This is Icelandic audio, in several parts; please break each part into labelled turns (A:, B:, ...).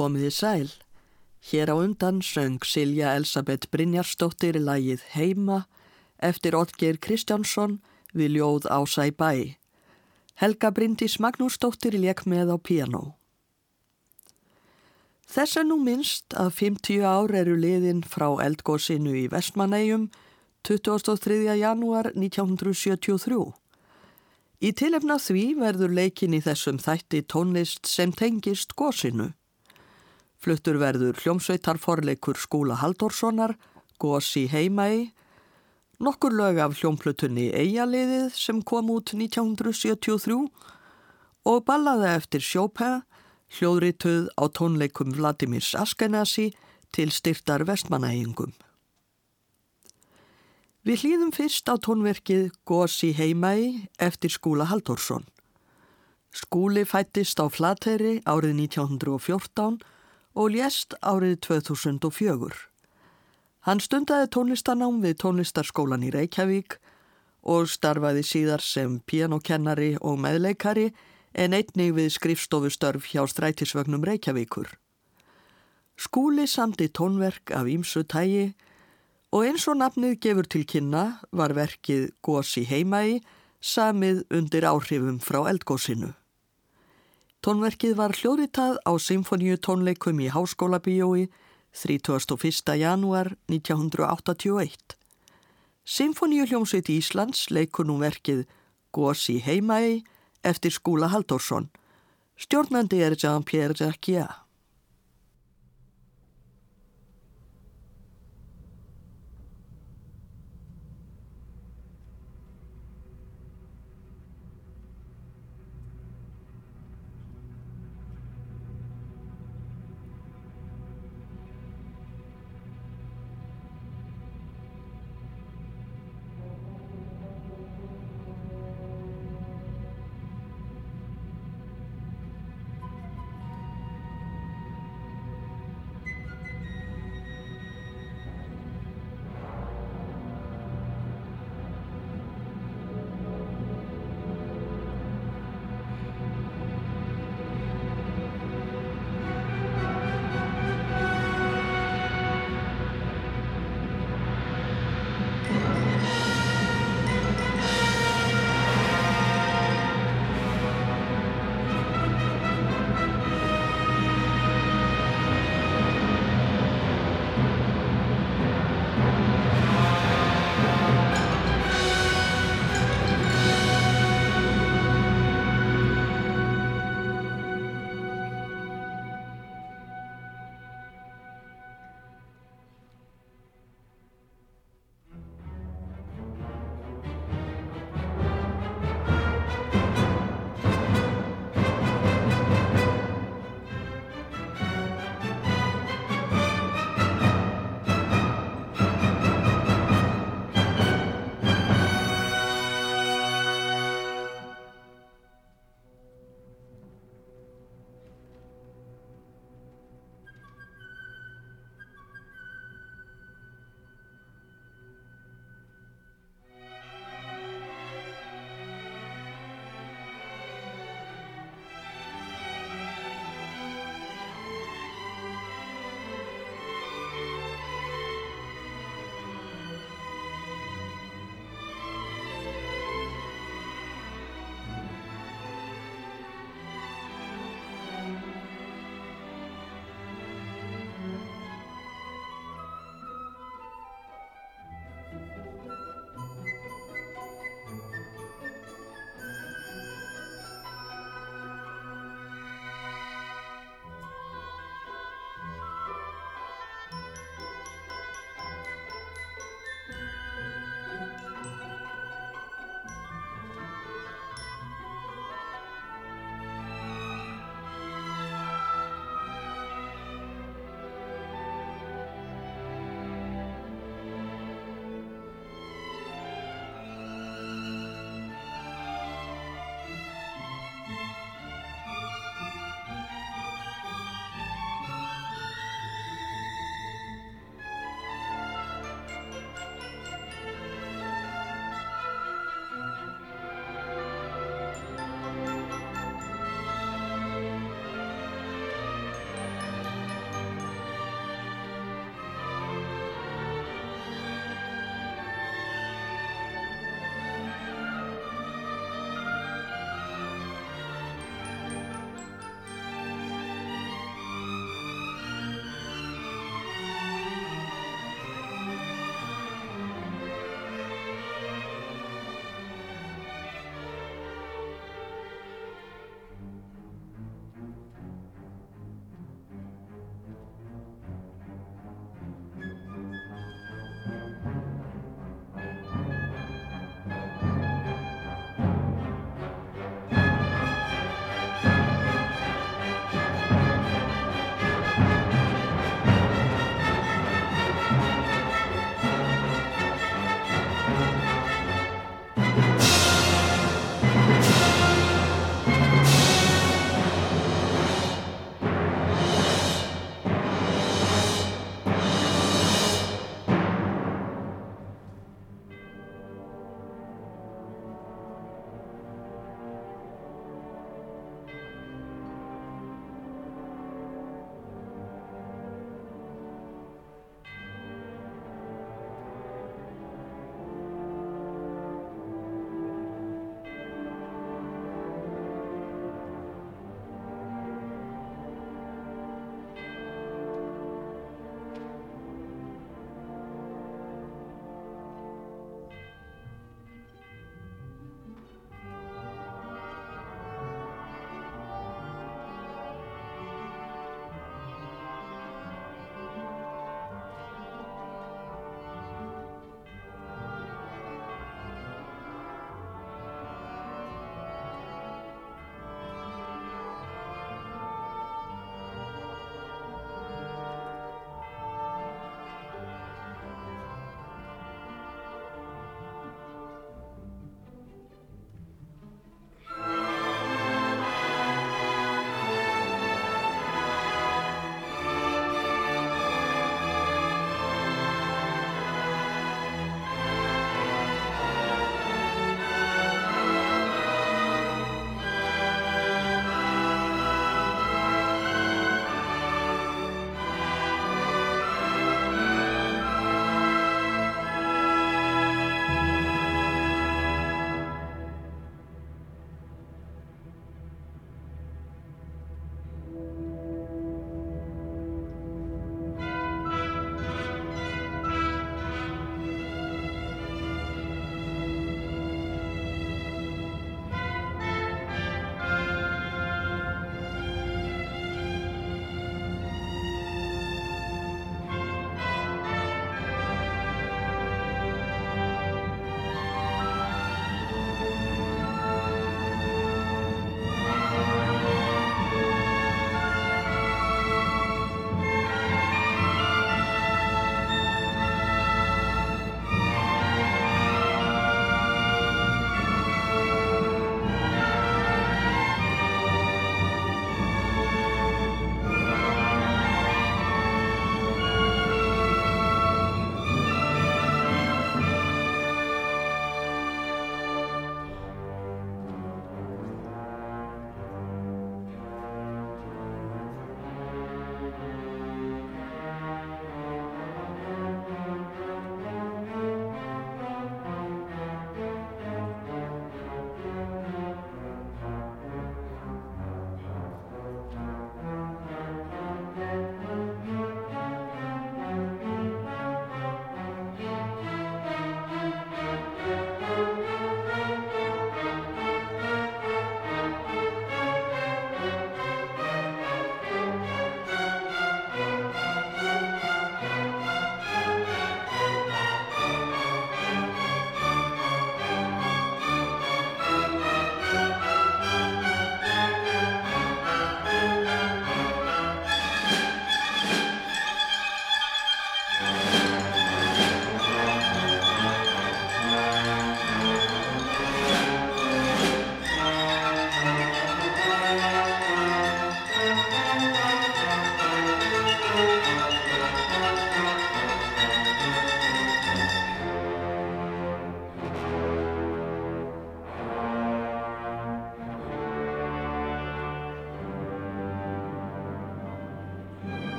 A: Komiði sæl. Hér á undan söng Silja Elisabeth Brynjarsdóttir í lægið Heima eftir Otger Kristjánsson við ljóð Ása í bæ. Helga Bryndís Magnúsdóttir lék með á piano. Þess er nú minnst að 50 ár eru liðin frá eldgóðsinu í Vestmanægjum 23. janúar 1973. Í tilefna því verður leikin í þessum þætti tónlist sem tengist góðsinu. Fluttur verður hljómsveitarforleikur Skúla Halldórssonar, Gós í heimægi, nokkur lög af hljómplutunni Eyjaliðið sem kom út 1973 og ballaði eftir Sjópæða, hljóðrituð á tónleikum Vladimirs Askenasi til styrtar vestmanægingum. Við hlýðum fyrst á tónverkið Gós í heimægi eftir Skúla Halldórsson. Skúli fættist á Flateri árið 1914 og lést árið 2004. Hann stundaði tónlistanám við tónlistarskólan í Reykjavík og starfaði síðar sem pianokennari og meðleikari en einnig við skrifstofustörf hjá strætisvögnum Reykjavíkur. Skúli samti tónverk af ímsu tægi og eins og nafnið gefur til kynna var verkið Gós í heimægi samið undir áhrifum frá eldgósinu. Tónverkið var hljóðritað á symfoníu tónleikum í Háskóla Bíói 31. janúar 1981. Symfoníu hljómsveit Íslands leikur nú verkið Gós í heimægi eftir Skúla Halldórsson. Stjórnandi er Jean-Pierre Jacquiat.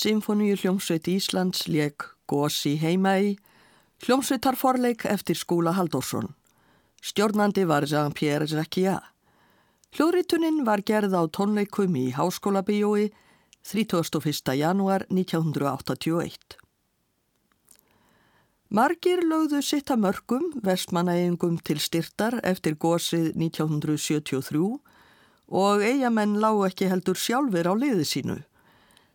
A: Sinfoníu hljómsveit Íslands leik Gósi heimægi, hljómsveitarforleik eftir skúla Haldórsson. Stjórnandi var Jean-Pierre Jacquiat. Hljóðrituninn var gerð á tónleikum í Háskóla Bíói 31. januar 1981. Margir lögðu sitt að mörgum vestmanægingum til styrtar eftir gósið 1973 og eigamenn lág ekki heldur sjálfur á liði sínu.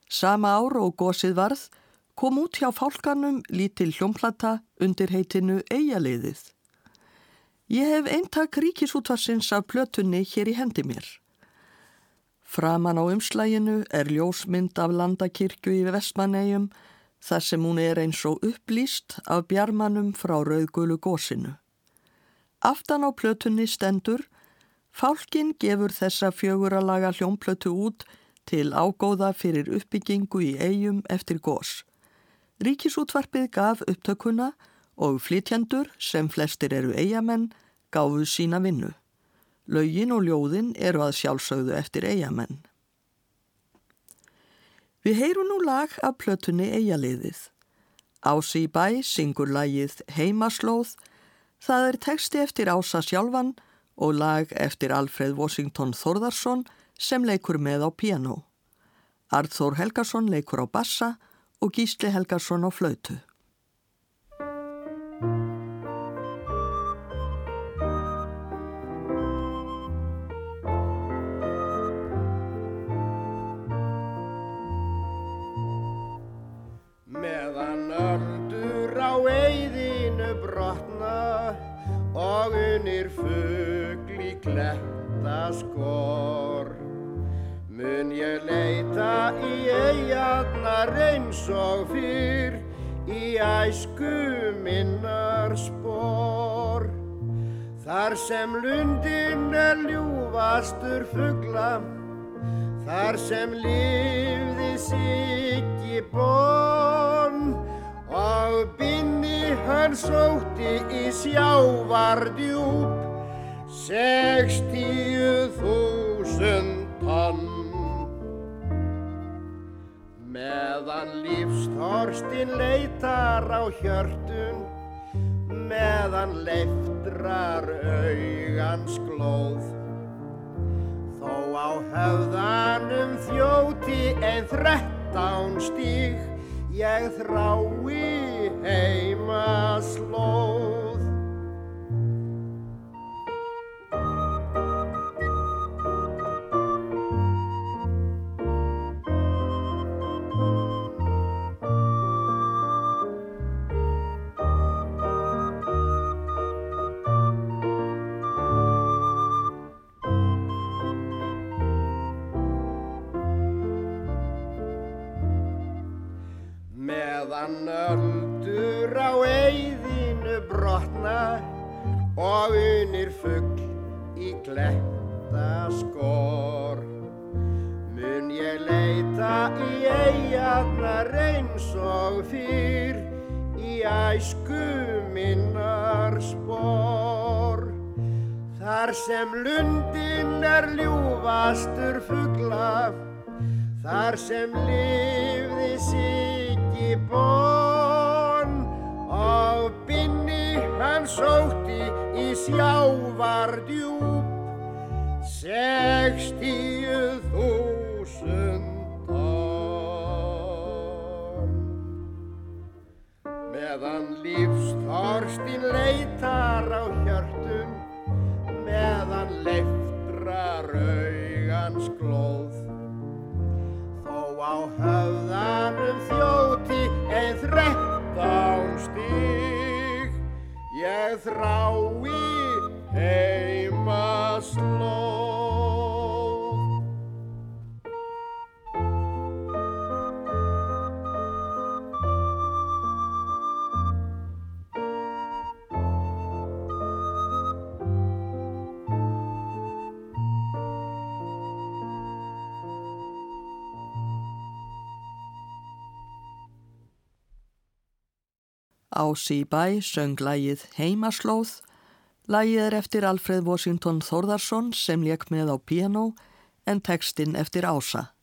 A: Sama ára og gósið varð kom út hjá fálkanum lítil hljómplata undir heitinu Eyjaliðið. Ég hef eintak ríkisútvarsins af plötunni hér í hendi mér. Framan á umslæginu er ljósmynd af landakirkju í Vestmannegjum þar sem hún er eins og upplýst af bjarmanum frá rauðgulu gósinu. Aftan á plötunni stendur Fálkin gefur þessa fjöguralaga hljómplötu út til ágóða fyrir uppbyggingu í eigum eftir gós. Ríkisútvarpið gaf upptökuna og flytjandur, sem flestir eru eigamenn, gáfuð sína vinnu. Laugin og ljóðin eru að sjálfsögðu eftir eigamenn. Við heyrum nú lag af plötunni eigaliðið. Ási í bæ syngur lagið Heimaslóð, það er teksti eftir Ása sjálfan og lag eftir Alfred Washington Þorðarsson sem leikur með á piano. Arþór Helgason leikur á bassa og Gísli Helgarsson á flautu.
B: Fugla Þar sem lifði siggi bón og binni hann sótti í sjávardjúp sextíu þúsund tonn. Meðan lífstorstinn leitar á hjörtun, meðan leiftrar augans glóð, þrettán stíg, ég þrái heima slóð. Meðan öldur á eyðinu brotna og unir fugg í kletta skor. Mun ég leita í eigarnar eins og fyrr í æsku minnar spor. Þar sem lundin er ljúfastur fuggla, þar sem lifði siggi bón og binni hann sótti í sjávardjúp sextíu þúsund tonn. Meðan lífstorstinn leitar á hjörtum, meðan leiftrar augans glóð, á höfðanum ein þrettán stíg, ég þrái heima
A: Ási í bæ söng lægið Heimaslóð. Lægið er eftir Alfred Washington Þórðarsson sem leik með á piano en tekstinn eftir Ása.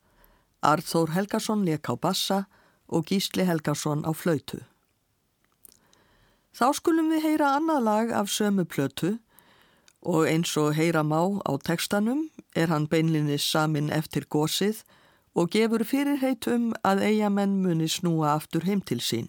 A: Arþór Helgason leik á bassa og Gísli Helgason á flautu. Þá skulum við heyra annað lag af sömu plötu og eins og heyra má á tekstanum er hann beinlinnis samin eftir gósið og gefur fyrirheit um að eigamenn muni snúa aftur heim til sín.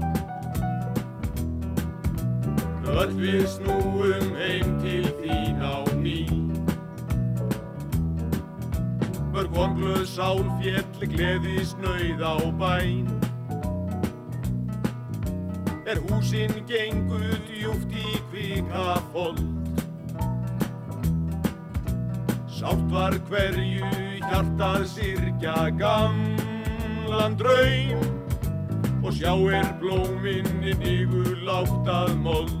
A: öll við snúum heim til þín á ný. Mörg vonglu
C: sál fjelli gleði snöyð á bæn. Er húsinn gengur djúft í kvika fold. Sátt var hverju hjartað sirkja gamlan draum og sjá er blóminni nýgur látt að mold.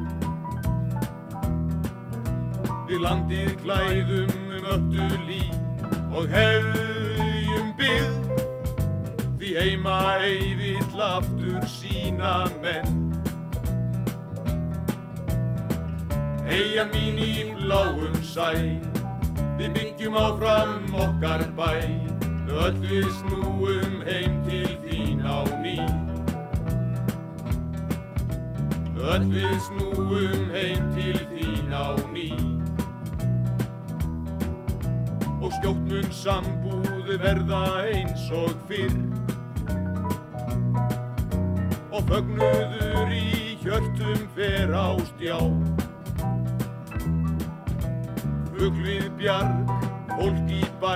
C: Við landið klæðum um öllu líf og hefjum byggð, því heima eifill aftur sína menn. Eyjan mín í bláum sæ, við byggjum áfram okkar bæ, öll við snúum heim til þín á ný. Öll við snúum heim til þín á ný. Og skjóttmun sambúðu verða eins og fyrr. Og fögnuður í hjörtum fer á stjá. Fugl við bjarg, fólk í bæ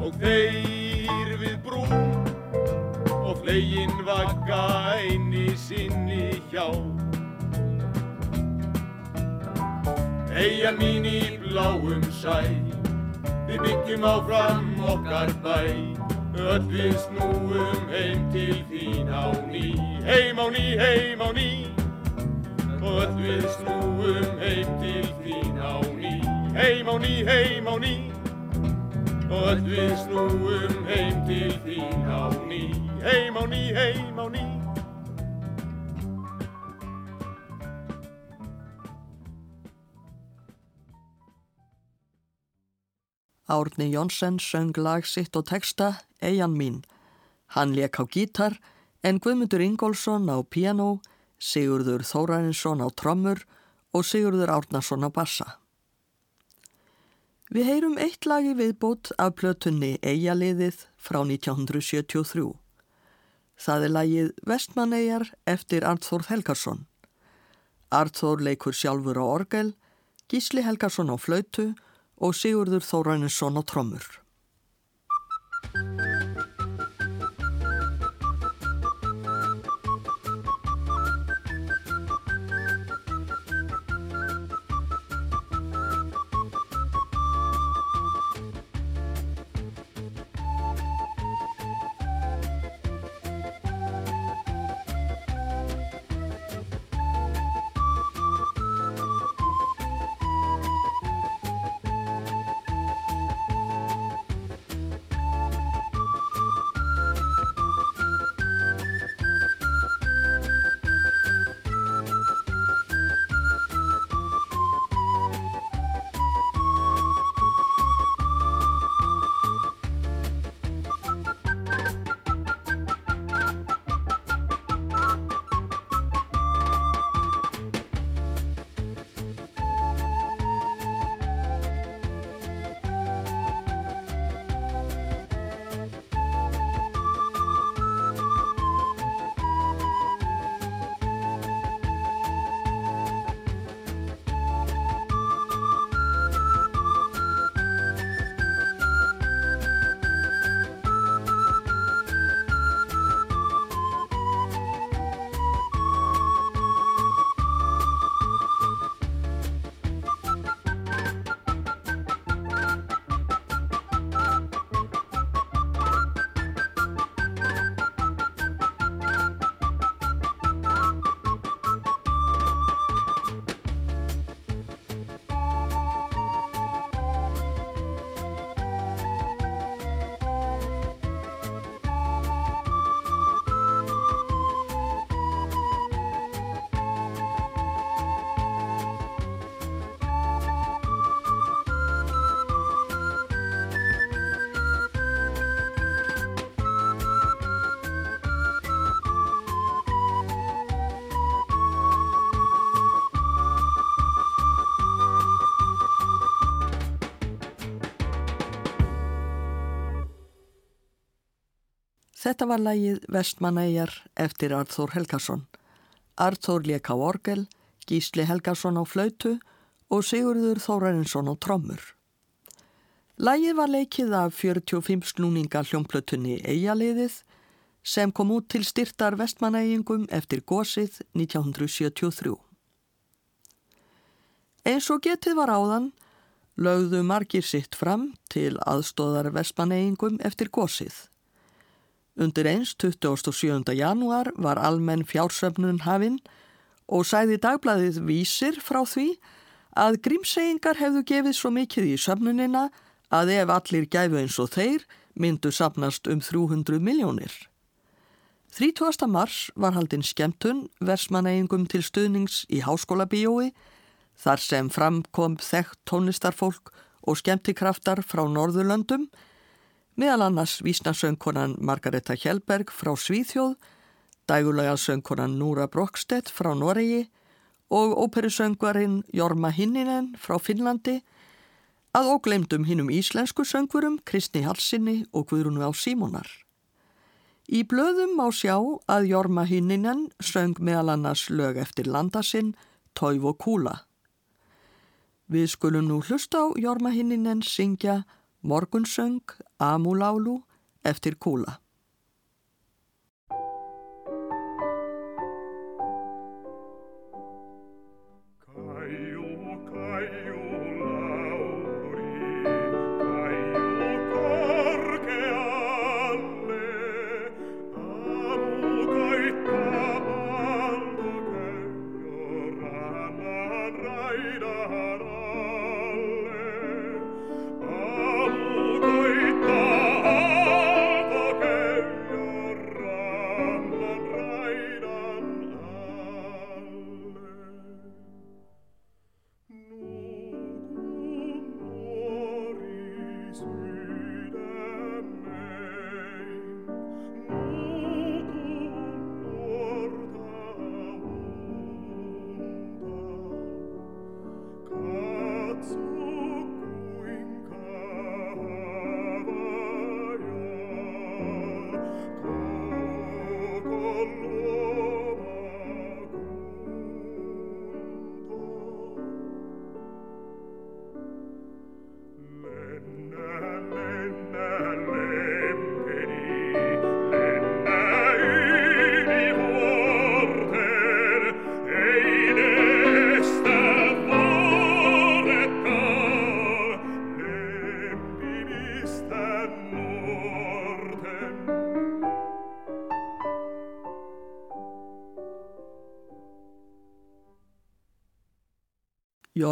C: og þeir við brún og flegin vaka eini sinni hjá. Eyjan mín í bláum sæ, við byggjum áfram okkar bæ, öll við snúum heim til þín á ný, heim á ný, heim á ný, öll við snúum heim til þín á ný. Heim á ný, heim á ný. Öll við snúum heim til þín á ný. Heim á ný, heim á ný
A: Árni Jónsson söng lag sitt og texta Eian mín. Hann leik á gítar en Guðmundur Ingólfsson á piano, Sigurður Þórarinsson á trommur og Sigurður Árnason á bassa. Við heyrum eitt lagi viðbót af plötunni Eyjaliðið frá 1973. Það er lagið Vestmannegar eftir Arnþór Helgarsson. Arnþór leikur sjálfur á orgel, Gísli Helgarsson á flautu og Sigurður Þórainsson á trommur. Þetta var lægið Vestmanæjar eftir Arþór Helgason. Arþór leik á orgel, Gísli Helgason á flautu og Sigurður Þórarinsson á trommur. Lægið var leikið af 45 snúninga hljómplötunni Eyjaliðið sem kom út til styrtar vestmanægingum eftir gósið 1973. Eins og getið var áðan lögðu margir sitt fram til aðstóðar vestmanægingum eftir gósið. Undir eins 27. januar var almenn fjársöfnun hafinn og sæði dagbladið vísir frá því að grímseyingar hefðu gefið svo mikið í söfnunina að ef allir gæfu eins og þeir myndu sapnast um 300 miljónir. 30. mars var haldinn skemmtun versmaneyingum til stuðnings í háskóla bíói þar sem framkom þekkt tónlistarfólk og skemmtikraftar frá Norðurlöndum, meðal annars vísnasöngkonan Margareta Hjelberg frá Svíþjóð, dægulega söngkonan Núra Brokstedt frá Noregi og óperusöngvarinn Jorma Hinninen frá Finnlandi, að óglemdum hinnum íslensku söngvurum Kristni Halsinni og Guðrunu á Símonar. Í blöðum má sjá að Jorma Hinninen söng meðal annars lög eftir landasinn Tóif og Kúla. Við skulum nú hlusta á Jorma Hinninen syngja Morgunsöng Amulálu eftir Kúla.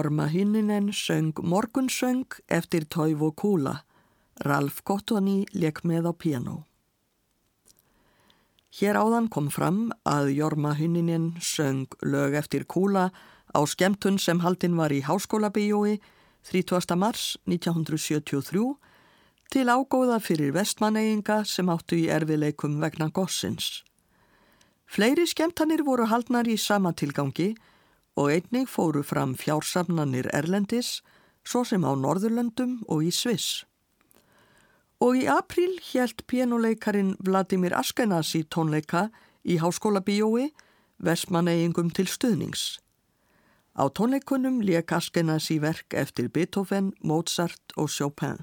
A: Jorma Hinninen söng Morgunsöng eftir Toivo Kúla. Ralf Gottoni leik með á piano. Hér áðan kom fram að Jorma Hinninen söng lög eftir Kúla á skemtun sem haldinn var í Háskólabíjói 30. mars 1973 til ágóða fyrir vestmanneyinga sem áttu í erfileikum vegna gossins. Fleiri skemtanir voru haldnar í sama tilgangi og einnig fóru fram fjársamnanir Erlendis, svo sem á Norðurlöndum og í Sviss. Og í april hjælt pianoleikarin Vladimir Askenasi tónleika í Háskóla Bíói, Vestmanneigingum til stuðnings. Á tónleikunum leik Askenasi verk eftir Beethoven, Mozart og Chopin.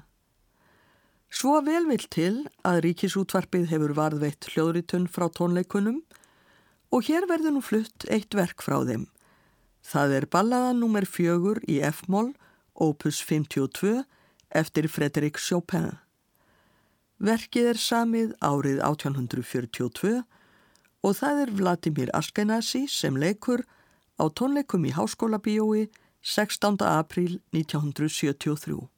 A: Svo vel vil til að ríkisútvarpið hefur varðveitt hljóðritun frá tónleikunum og hér verður nú flutt eitt verk frá þeim. Það er ballaða nummer fjögur í F-moll, opus 52, eftir Fredrik Chopin. Verkið er samið árið 1842 og það er Vladimir Askenasi sem leikur á tónleikum í Háskóla Bíói 16. april 1973.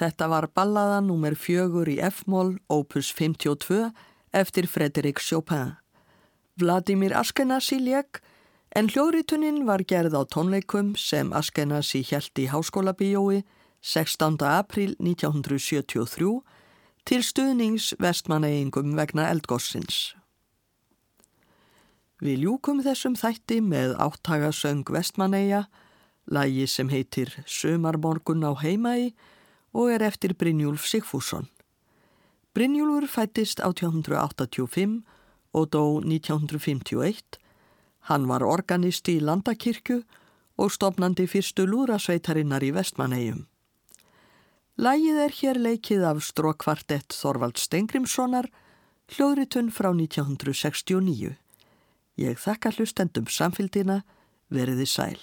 A: Þetta var ballaða nr. 4 í F-mól, opus 52, eftir Fredrik Chopin. Vladimir Askenasi leik, en hljóðritunin var gerð á tónleikum sem Askenasi hjælt í háskólabíjói 16. april 1973 til stuðnings vestmanneigingum vegna eldgossins. Við ljúkum þessum þætti með áttagasöng vestmanneia, lagi sem heitir Sömarmorgun á heimægi og er eftir Brynjúlf Sigfússon. Brynjúlfur fættist 1885 og dó 1951. Hann var organist í Landakirkju og stopnandi fyrstu lúrasveitarinnar í Vestmannegjum. Lægið er hér leikið af strókvartett Þorvald Stengrimssonar, hljóðritun frá 1969. Ég þakka hlustendum samfélgina, veriði sæl.